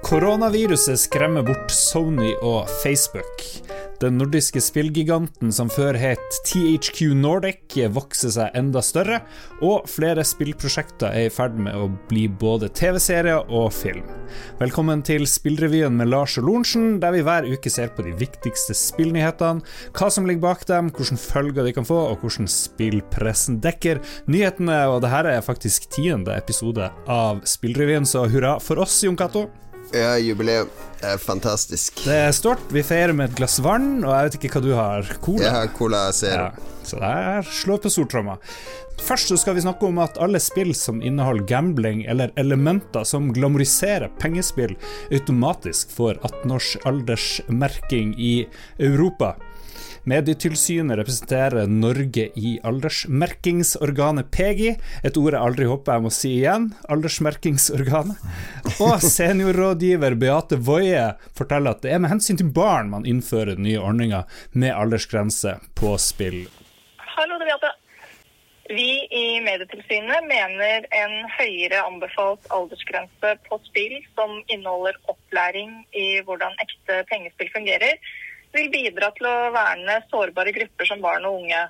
Koronaviruset skremmer bort Sony og Facebook. Den nordiske spillgiganten som før het THQ Nordic, vokser seg enda større, og flere spillprosjekter er i ferd med å bli både TV-serier og film. Velkommen til Spillrevyen med Lars og Lorentzen, der vi hver uke ser på de viktigste spillnyhetene, hva som ligger bak dem, hvilke følger de kan få, og hvordan spillpressen dekker nyhetene. Og dette er faktisk tiende episode av Spillrevyen, så hurra for oss, Jon Cato. Ja, jubileum. Er fantastisk. Det er stort. Vi feirer med et glass vann, og jeg vet ikke hva du har. Cola? Jeg har Cola Zero. Ja, så der slår på stortromma. Først så skal vi snakke om at alle spill som inneholder gambling eller elementer som glamoriserer pengespill, automatisk får 18 års aldersmerking i Europa. Medietilsynet representerer Norge i aldersmerkingsorganet PEGI, et ord jeg aldri håper jeg må si igjen, aldersmerkingsorganet. Og seniorrådgiver Beate Woie forteller at det er med hensyn til barn man innfører nye ordninger med aldersgrense på spill. Hallo, det er Beate. Vi i Medietilsynet mener en høyere anbefalt aldersgrense på spill som inneholder opplæring i hvordan ekte pengespill fungerer, vil bidra til å verne sårbare grupper som barn og unge.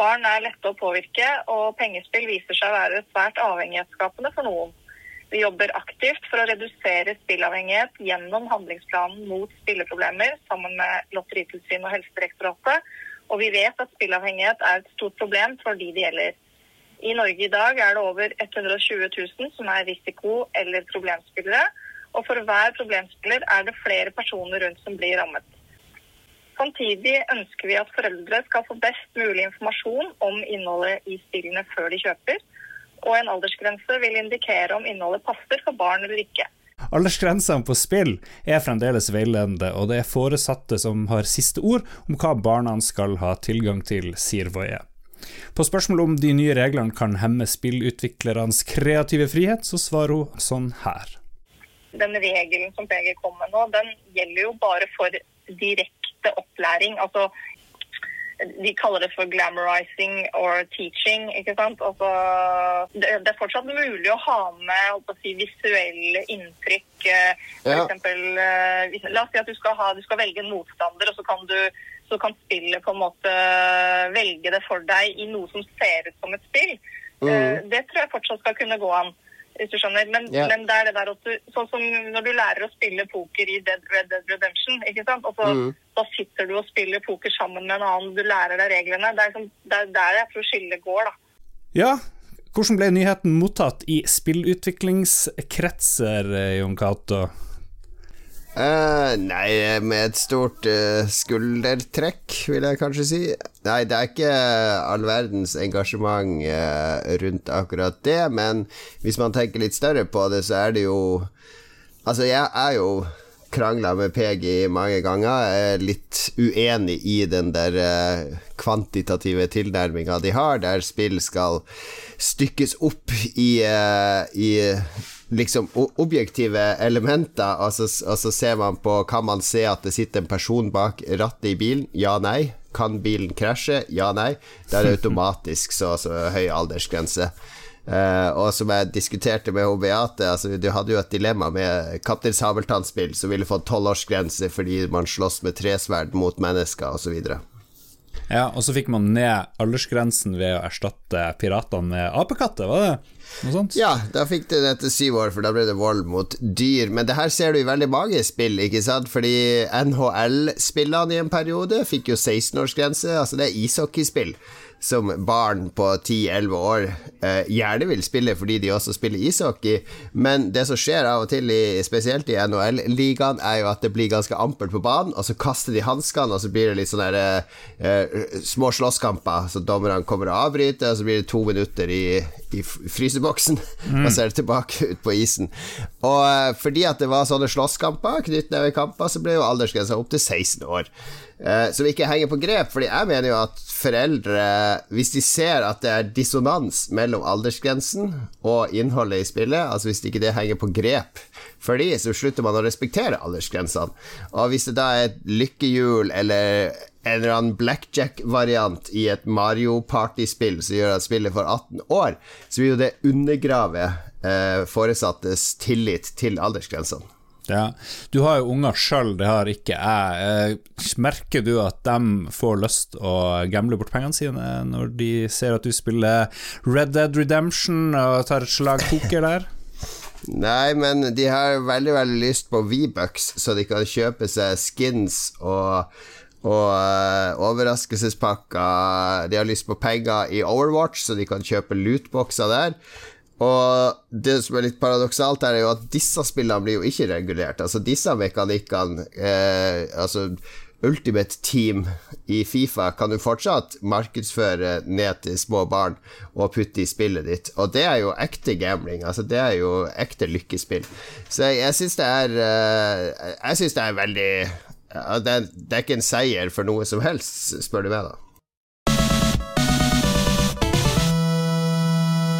Barn er lette å påvirke, og pengespill viser seg å være svært avhengighetsskapende for noen. Vi jobber aktivt for å redusere spillavhengighet gjennom handlingsplanen mot spilleproblemer sammen med Lotteritilsynet og Helsedirektoratet, og vi vet at spillavhengighet er et stort problem for de det gjelder. I Norge i dag er det over 120 000 som er risiko- eller problemspillere, og for hver problemspiller er det flere personer rundt som blir rammet. Samtidig ønsker vi at foreldre skal få best mulig informasjon om innholdet i spillene før de kjøper, og en aldersgrense vil indikere om innholdet passer for barn eller ikke. Aldersgrensene på spill er fremdeles veiledende, og det er foresatte som har siste ord om hva barna skal ha tilgang til, sier Voie. På spørsmål om de nye reglene kan hemme spillutviklernes kreative frihet, så svarer hun sånn her. Den regelen som PG kom med nå, den gjelder jo bare for direkte direkte opplæring. Altså, de kaller det for glamorizing or teaching. ikke sant? Altså, det, er fortsatt mulig å ha med si, visuelle inntrykk. Eh, for ja. eksempel, eh, la oss si at du skal, ha, du skal velge en motstander, og så kan, du, så kan spillet på en måte velge det for deg i noe som ser ut som et spill. Mm. Det tror jeg fortsatt skal kunne gå an hvis du skjønner. Men, yeah. men, det er det der også, Sånn som når du lærer å spille poker i Dead, Red Dead Redemption, ikke sant. Og så, mm. Da sitter du og spiller poker sammen med en annen, du lærer deg reglene. Det er, liksom, det er der jeg tror skillet går, da. Ja, hvordan ble nyheten mottatt i spillutviklingskretser, Jon Cato? Uh, nei, med et stort uh, skuldertrekk, vil jeg kanskje si. Nei, det er ikke all verdens engasjement uh, rundt akkurat det, men hvis man tenker litt større på det, så er det jo Altså, jeg er jo krangla med PG mange ganger. Jeg er litt uenig i den der kvantitative tilnærminga de har, der spill skal stykkes opp i, i liksom objektive elementer, og så, og så, ser man på Kan man se at det sitter en person bak rattet i bilen? Ja, nei. Kan bilen krasje? Ja, nei. Da er det automatisk så, så høy aldersgrense. Uh, og som jeg diskuterte med Beate, altså, du hadde jo et dilemma med Kaptein Sabeltann-spill, som ville fått tolvårsgrense fordi man slåss med tresverd mot mennesker, osv. Ja, og så fikk man ned aldersgrensen ved å erstatte piratene med apekatter, var det? Noe sånt? Ja, da fikk du det etter syv år, for da ble det vold mot dyr. Men det her ser du i veldig mange spill, ikke sant? Fordi NHL-spillene i en periode fikk jo 16-årsgrense. Altså, det er ishockeyspill som barn på 10-11 år eh, gjerne vil spille fordi de også spiller ishockey, men det som skjer av og til, i, spesielt i NHL-ligaen, er jo at det blir ganske ampelt på banen, og så kaster de hanskene, og så blir det litt sånne der, eh, små slåsskamper, så dommerne kommer og avbryter, og så blir det to minutter i, i fryseboksen, mm. og så er det tilbake ut på isen. Og eh, fordi at det var sånne slåsskamper, knyttnevekamper, så ble jo aldersgrensa opp til 16 år. Eh, som ikke henger på grep, fordi jeg mener jo at foreldre, hvis de ser at det er dissonans mellom aldersgrensen og innholdet i spillet, altså hvis ikke det henger på grep for de, så slutter man å respektere aldersgrensene. Og hvis det da er et lykkehjul eller en eller annen blackjack-variant i et Mario Party-spill som gjør at spillet får 18 år, så vil jo det undergrave eh, foresattes tillit til aldersgrensene. Ja, Du har jo unger sjøl, det har ikke jeg. Eh, merker du at de får lyst å gamble bort pengene sine når de ser at du spiller Red Dead Redemption og tar et slag poker der? Nei, men de har veldig veldig lyst på V-bucks, så de kan kjøpe seg skins og, og uh, overraskelsespakker. De har lyst på penger i Overwatch, så de kan kjøpe lootboxer der. Og det som er litt paradoksalt, er jo at disse spillene blir jo ikke regulert. Altså disse mekanikkene eh, Altså Ultimate Team i Fifa kan du fortsatt markedsføre ned til små barn og putte i spillet ditt. Og det er jo ekte gambling. Altså det er jo ekte lykkespill. Så jeg, jeg syns det er eh, Jeg syns det er veldig det er, det er ikke en seier for noe som helst, spør du meg, da.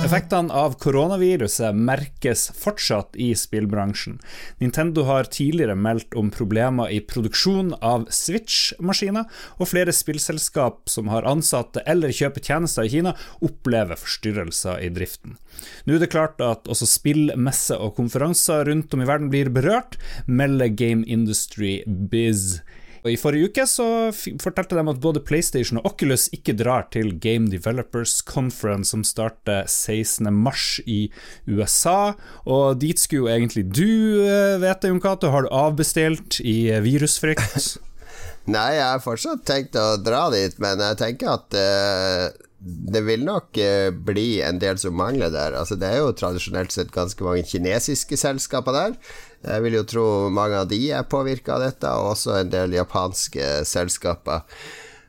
Effektene av koronaviruset merkes fortsatt i spillbransjen. Nintendo har tidligere meldt om problemer i produksjon av Switch-maskiner, og flere spillselskap som har ansatte eller kjøper tjenester i Kina, opplever forstyrrelser i driften. Nå er det klart at også spillmesser og konferanser rundt om i verden blir berørt, melder Game Industry Biz. Og I forrige uke så fortalte de at både PlayStation og Oculus ikke drar til Game Developers Conference, som starter 16.3 i USA. Og dit skulle jo egentlig du vet jeg, Jon Cato. Har du avbestilt i virusfrykt? Nei, jeg har fortsatt tenkt å dra dit, men jeg tenker at uh, det vil nok uh, bli en del som mangler der. Altså, det er jo tradisjonelt sett ganske mange kinesiske selskaper der. Jeg vil jo tro mange av de er påvirka av dette, og også en del japanske selskaper.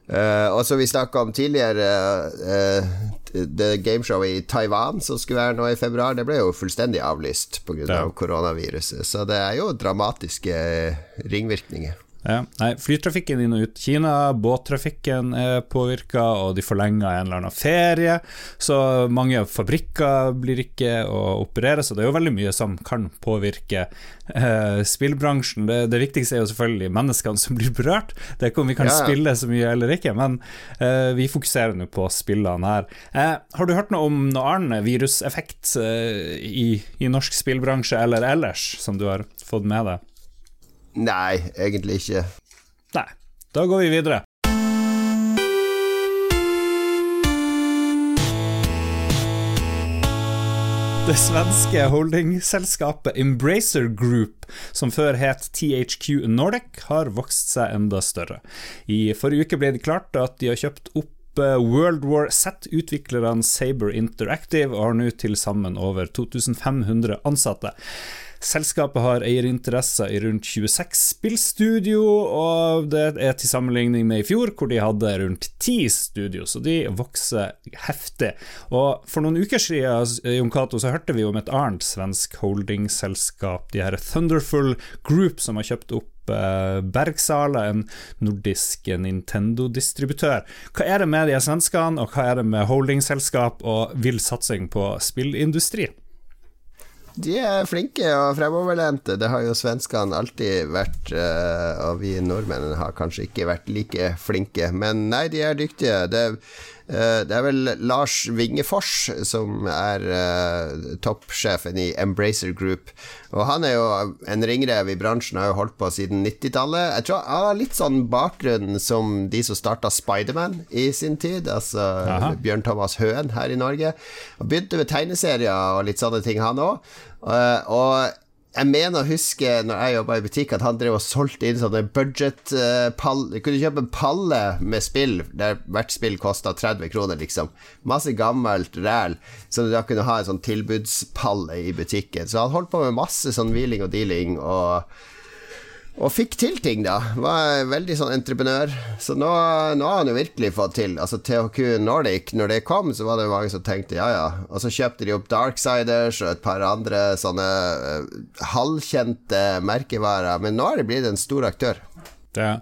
Uh, og som vi snakka om tidligere, uh, det gameshowet i Taiwan som skulle være nå i februar, det ble jo fullstendig avlyst pga. Av ja. koronaviruset. Så det er jo dramatiske ringvirkninger. Ja. Nei, flytrafikken inn og ut Kina, båttrafikken er påvirka, og de forlenger en eller annen ferie. Så mange fabrikker blir ikke å operere, så det er jo veldig mye som kan påvirke eh, spillbransjen. Det, det, viktigste er jo selvfølgelig menneskene som blir berørt. Det er ikke om vi kan ja. spille så mye eller ikke, men eh, vi fokuserer nå på spillene her. Eh, har du hørt noe om noe annet viruseffekt eh, i, i norsk spillbransje eller ellers, som du har fått med deg? Nei, egentlig ikke. Nei. Da går vi videre. Det svenske holdingselskapet Embracer Group, som før het THQ Nordic, har vokst seg enda større. I forrige uke ble det klart at de har kjøpt opp eh, World War Z-utviklerne Saber Interactive og har nå til sammen over 2500 ansatte. Selskapet har eierinteresser i rundt 26 spillstudio, og det er til sammenligning med i fjor, hvor de hadde rundt 10 studio, så de vokser heftig. Og For noen uker siden Jon så hørte vi om et annet svensk holdingselskap, de her Thunderful Group, som har kjøpt opp eh, Bergsala, en nordisk Nintendo-distributør. Hva er det med de svenskene, og hva er det med holdingselskap og vill satsing på spillindustri? De er flinke og fremoverlente. Det har jo svenskene alltid vært, eh, og vi nordmennene har kanskje ikke vært like flinke. Men nei, de er dyktige. Det det er vel Lars Vingefors som er uh, toppsjefen i Embracer Group. Og han er jo en ringrev i bransjen, har jo holdt på siden 90-tallet. Jeg tror han har litt sånn bakgrunn som de som starta Spiderman i sin tid, altså Aha. Bjørn Thomas Høen her i Norge. Og begynte med tegneserier og litt sånne ting, han òg. Uh, eh, og jeg mener å huske når jeg jobba i butikk, at han drev og solgte inn sånne budget-pall uh, Du kunne kjøpe en palle med spill der hvert spill kosta 30 kroner, liksom. Masse gammelt ræl, så du da kunne ha en sånn tilbudspalle i butikken. Så han holdt på med masse sånn wheeling og dealing og og fikk til ting, da. Var veldig sånn entreprenør. Så nå, nå, har han jo virkelig fått til. Altså THQ Nordic, når det kom, så var det mange som tenkte ja, ja. Og så kjøpte de opp Darksiders og et par andre sånne uh, halvkjente merkevarer. Men nå er det blitt en stor aktør. Ja.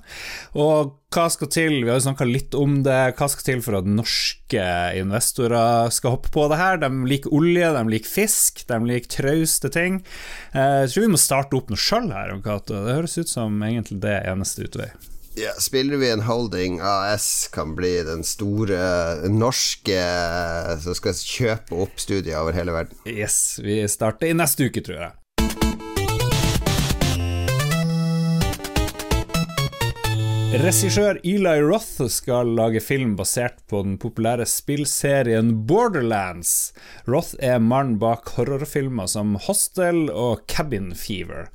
Og hva skal til, vi har jo snakka litt om det, hva skal til for at norske investorer skal hoppe på det her? De liker olje, de liker fisk, de liker trauste ting. Eh, jeg tror vi må starte opp noe sjøl her, Kato. Det høres ut som egentlig det eneste utvei. Ja, spiller vi en holding AS kan bli den store norske som skal kjøpe opp studier over hele verden. Yes, vi starter i neste uke, tror jeg. Regissør Eli Roth skal lage film basert på den populære spillserien Borderlands. Roth er mannen bak horrorfilmer som Hostel og Cabin Fever.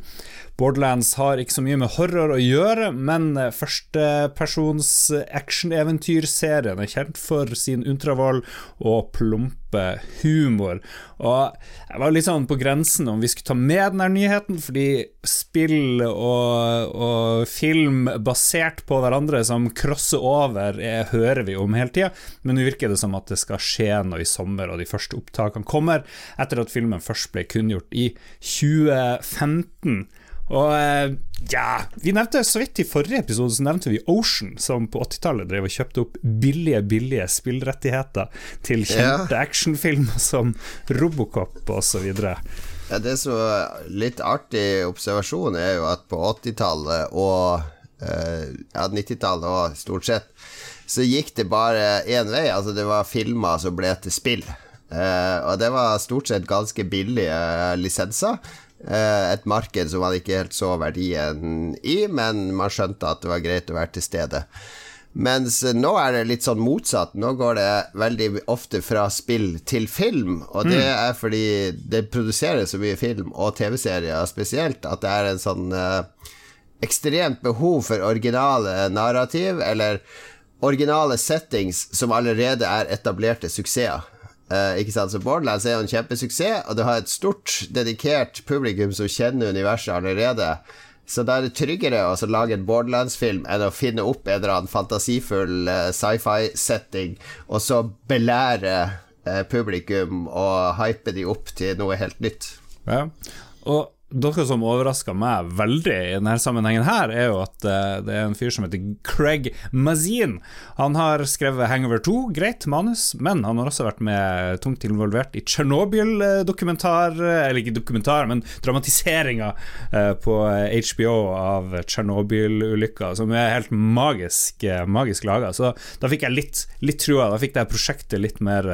Borderlands har ikke så mye med horror å gjøre, men førstepersons actioneventyrserien er kjent for sin ultravold og plumpe humor. Og jeg var litt sånn på grensen om vi skulle ta med denne nyheten, fordi spill og, og film basert på hverandre som crosser over, er, hører vi om hele tida, men nå virker det som at det skal skje noe i sommer, og de første opptakene kommer etter at filmen først ble kunngjort i 2015. Og eh, ja, vi nevnte så vidt i forrige episode så nevnte vi Ocean, som på 80-tallet drev og kjøpte opp billige, billige spillrettigheter til kjente ja. actionfilmer som Robocop osv. Ja, det som er litt artig observasjon er jo at på 80-tallet og uh, ja, 90-tallet og stort sett, så gikk det bare én vei. Altså, det var filmer som ble til spill. Uh, og det var stort sett ganske billige lisenser. Eh, et marked som man ikke helt så verdien i, men man skjønte at det var greit å være til stede. Mens nå er det litt sånn motsatt. Nå går det veldig ofte fra spill til film. Og det mm. er fordi det produseres så mye film, og TV-serier spesielt, at det er en sånn eh, ekstremt behov for originale narrativ, eller originale settings som allerede er etablerte suksesser. Uh, ikke sant? Så Borderlands er jo en kjempesuksess, og du har et stort, dedikert publikum som kjenner universet allerede. Så da er det tryggere å lage en Borderlands-film enn å finne opp en eller annen fantasifull uh, sci-fi-setting, og så belære uh, publikum og hype de opp til noe helt nytt. Ja, og noe som overraska meg veldig i denne sammenhengen, her er jo at uh, det er en fyr som heter Craig Mazin. Han har skrevet Hangover 2, greit manus, men han har også vært med tungt involvert i Tsjernobyl-dokumentar, eller ikke dokumentar, men dramatiseringa uh, på HBO av Tsjernobyl-ulykka, som er helt magisk, magisk laga. Så da fikk jeg litt, litt trua, da fikk det prosjektet litt mer,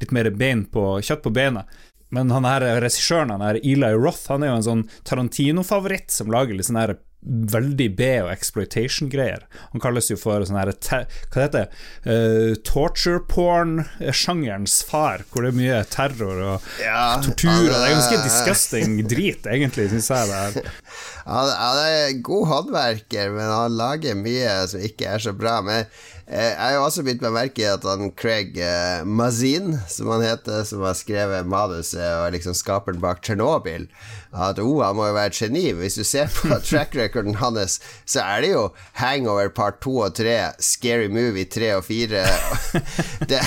litt mer bein på, kjøtt på beina. Men han her regissøren, han her Eli Roth, han er jo en sånn Tarantino-favoritt som lager litt sånn her veldig B- og exploitation-greier. Han kalles jo for sånn her Hva heter det? Uh, torture porn-sjangerens far, hvor det er mye terror og ja, tortur. Og det er ganske disgusting drit, egentlig, syns jeg. det er Han, han er god håndverker, men han lager mye som ikke er så bra. Men jeg har også begynt å merke at han Craig eh, Mazin, som han heter, som har skrevet manuset og liksom skaperen bak Tsjernobyl, at oh, han må jo være et geni. Hvis du ser på track recorden hans, så er det jo Hangover part 2 og 3, Scary Movie 3 og 4 det,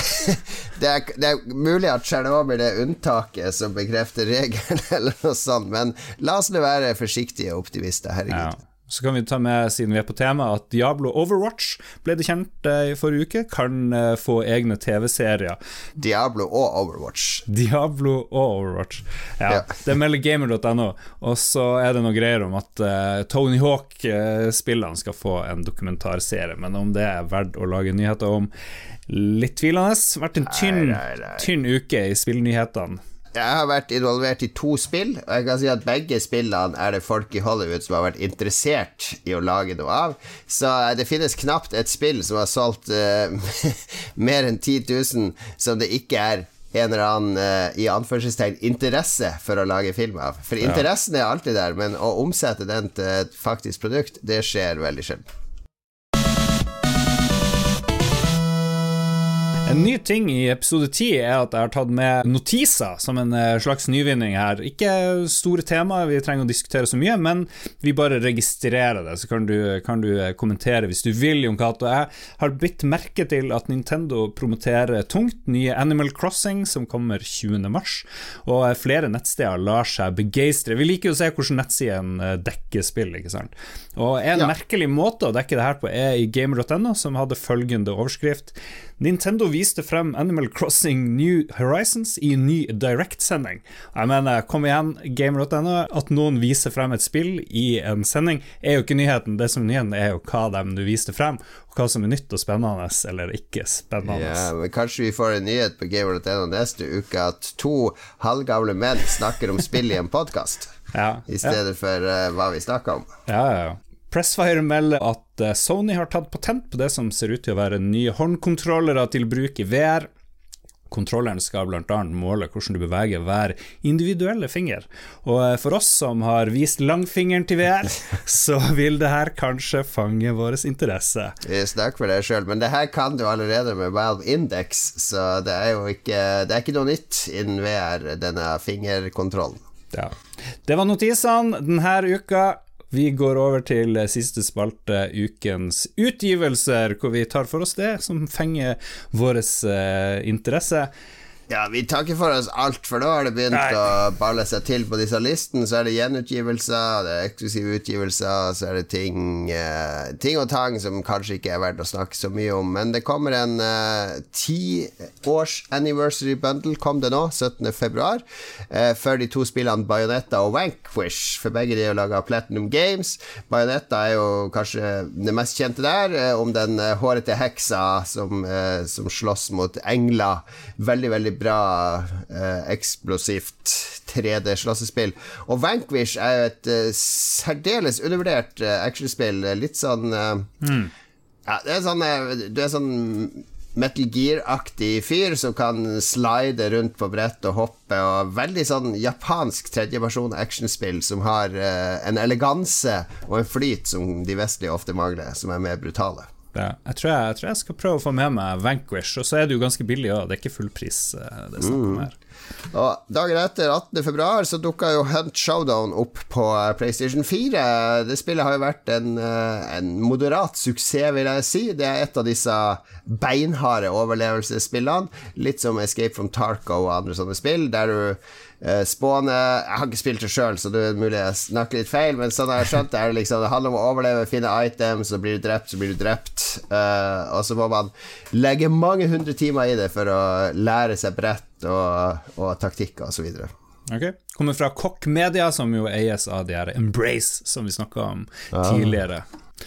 det, er, det er mulig at Tsjernobyl er unntaket som bekrefter regelen, eller noe sånt, men la oss nå være forsiktige optimister. Herregud. Ja. Så kan vi ta med, siden vi er på tema, at Diablo Overwatch ble det kjent eh, i forrige uke, kan eh, få egne TV-serier. Diablo og Overwatch. Diablo og Overwatch. Ja, ja. Det melder gamer.no. Og så er det noe greier om at uh, Tony Hawk-spillene skal få en dokumentarserie, men om det er verdt å lage nyheter om, litt tvilende. Vært en tynn, nei, nei, nei. tynn uke i spillnyhetene. Jeg har vært involvert i to spill, og jeg kan si at begge spillene er det folk i Hollywood som har vært interessert i å lage noe av. Så eh, det finnes knapt et spill som har solgt uh, mer enn 10 000 som det ikke er en eller annen uh, i anførselstegn interesse for å lage film av. For interessen er alltid der, men å omsette den til et faktisk produkt, det skjer veldig sjelden. En ny ting i episode ti er at jeg har tatt med notiser som en eh, slags nyvinning her. Ikke store temaer vi trenger å diskutere så mye, men vi bare registrerer det. Så kan du, kan du eh, kommentere hvis du vil, Jon Cato. Jeg har bitt merke til at Nintendo promoterer tungt nye Animal Crossing, som kommer 20. mars, og eh, flere nettsteder lar seg begeistre. Vi liker jo å se hvordan nettsiden dekker spill, ikke sant. Og en ja. merkelig måte å dekke det her på er i gamer.no, som hadde følgende overskrift Nintendo viste frem Animal Crossing New Horizons i ny direktsending. Jeg mener, kom igjen, gamer.no. At noen viser frem et spill i en sending, er jo ikke nyheten. Det som er nyheten, er jo hva de du viste frem, og hva som er nytt og spennende eller ikke spennende. Ja, men Kanskje vi får en nyhet på gamer.no neste uke at to halvgamle menn snakker om spill i en podkast, ja, i stedet ja. for uh, hva vi snakker om. Ja, ja, ja. Pressfire melder at eh, Sony har tatt patent på det som ser ut til å være nye håndkontrollere til bruk i VR. Kontrolleren skal bl.a. måle hvordan du beveger hver individuelle finger. Og eh, for oss som har vist langfingeren til VR, så vil det her kanskje fange vår interesse. Vi snakker for deg sjøl, men det her kan du allerede med Valve Index, så det er jo ikke, det er ikke noe nytt innen VR, denne fingerkontrollen. Ja. Det var notisene denne uka. Vi går over til siste spalte, ukens utgivelser, hvor vi tar for oss det som fenger vår eh, interesse. Ja, vi takker for oss alt, for nå har det begynt Nei. å balle seg til på disse listene. Så er det gjenutgivelser, det er eksklusive utgivelser, så er det ting, eh, ting og tang som kanskje ikke er verdt å snakke så mye om. Men det kommer en ti års anniversary bundle, kom det nå, 17. februar, eh, for de to spillene Bayonetta og Wankwish. For begge de er jo laga av Platinum Games. Bayonetta er jo kanskje det mest kjente der, eh, om den eh, hårete heksa som, eh, som slåss mot engler. Veldig, veldig bra eh, eksplosivt 3D-slåssespill. Og Vanquish er jo et eh, særdeles undervurdert eh, actionspill. Litt sånn eh, Ja, det er sånn eh, Du er sånn Metal Gear-aktig fyr som kan slide rundt på brett og hoppe, og veldig sånn japansk tredjeversjon actionspill som har eh, en eleganse og en flyt som de vestlige ofte mangler, som er mer brutale. Jeg, tror jeg, jeg tror jeg skal prøve å få med meg Vanquish, og så er det jo ganske billig òg, det er ikke full pris eh, det er snakk om her. Og dagen etter, 18. februar, så dukka jo Hunt Showdown opp på eh, PlayStation 4. Det spillet har jo vært en, eh, en moderat suksess, vil jeg si. Det er et av disse beinharde overlevelsesspillene. Litt som Escape from Tarco og andre sånne spill, der du Spåne spåner Jeg har ikke spilt det sjøl, så det er mulig jeg snakker litt feil, men sånn jeg har skjønt det, er liksom Det handler om å overleve, finne items, så blir du drept, så blir du drept. Uh, og så må man legge mange hundre timer i det for å lære seg brett og, og taktikker så videre. Kommer fra Kokkmedia, Media, som jo eies av de her Embrace, som vi snakka om tidligere.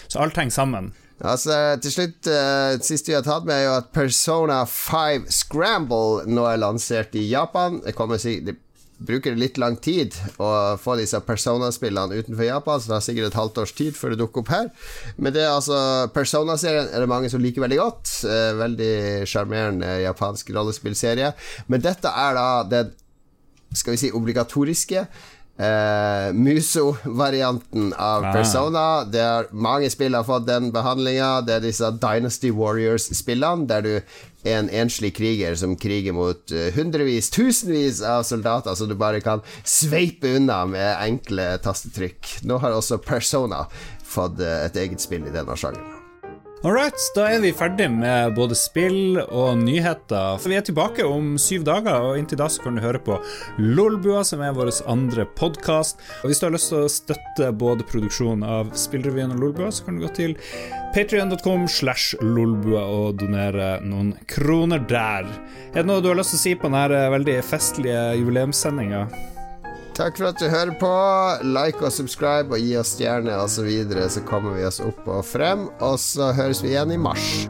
Så alt henger sammen. Altså, til slutt, uh, siste vi har tatt med, er jo at Persona 5 Scramble nå er lansert i Japan. Det kommer sikkert det bruker litt lang tid å få disse Persona-spillene utenfor Japan, så det har sikkert et halvt års tid før det dukker opp her. Men det er altså Persona-serien er det mange som liker veldig godt. Eh, veldig sjarmerende japansk rollespillserie. Men dette er da den skal vi si obligatoriske eh, Muso-varianten av Ah. Persona. Det er, mange spill har fått den behandlinga. Det er disse Dynasty Warriors-spillene, der du en enslig kriger som kriger mot eh, hundrevis, tusenvis av soldater som du bare kan sveipe unna med enkle tastetrykk. Nå har også Persona fått eh, et eget spill i denne sjangeren. Alright, da er vi ferdig med både spill og nyheter. For vi er tilbake om syv dager, og inntil da så kan du høre på Lolbua, som er vår andre podkast. Og hvis du har lyst til å støtte både produksjonen av Spillrevyen og Lolbua, så kan du gå til patrion.com slash lolbua og donere noen kroner der. Er det noe du har lyst til å si på denne veldig festlige jubileumssendinga? Takk for at du hører på. Like og subscribe og gi oss stjerne osv., så, videre, så kommer vi oss opp og frem. Og så høres vi igjen i mars.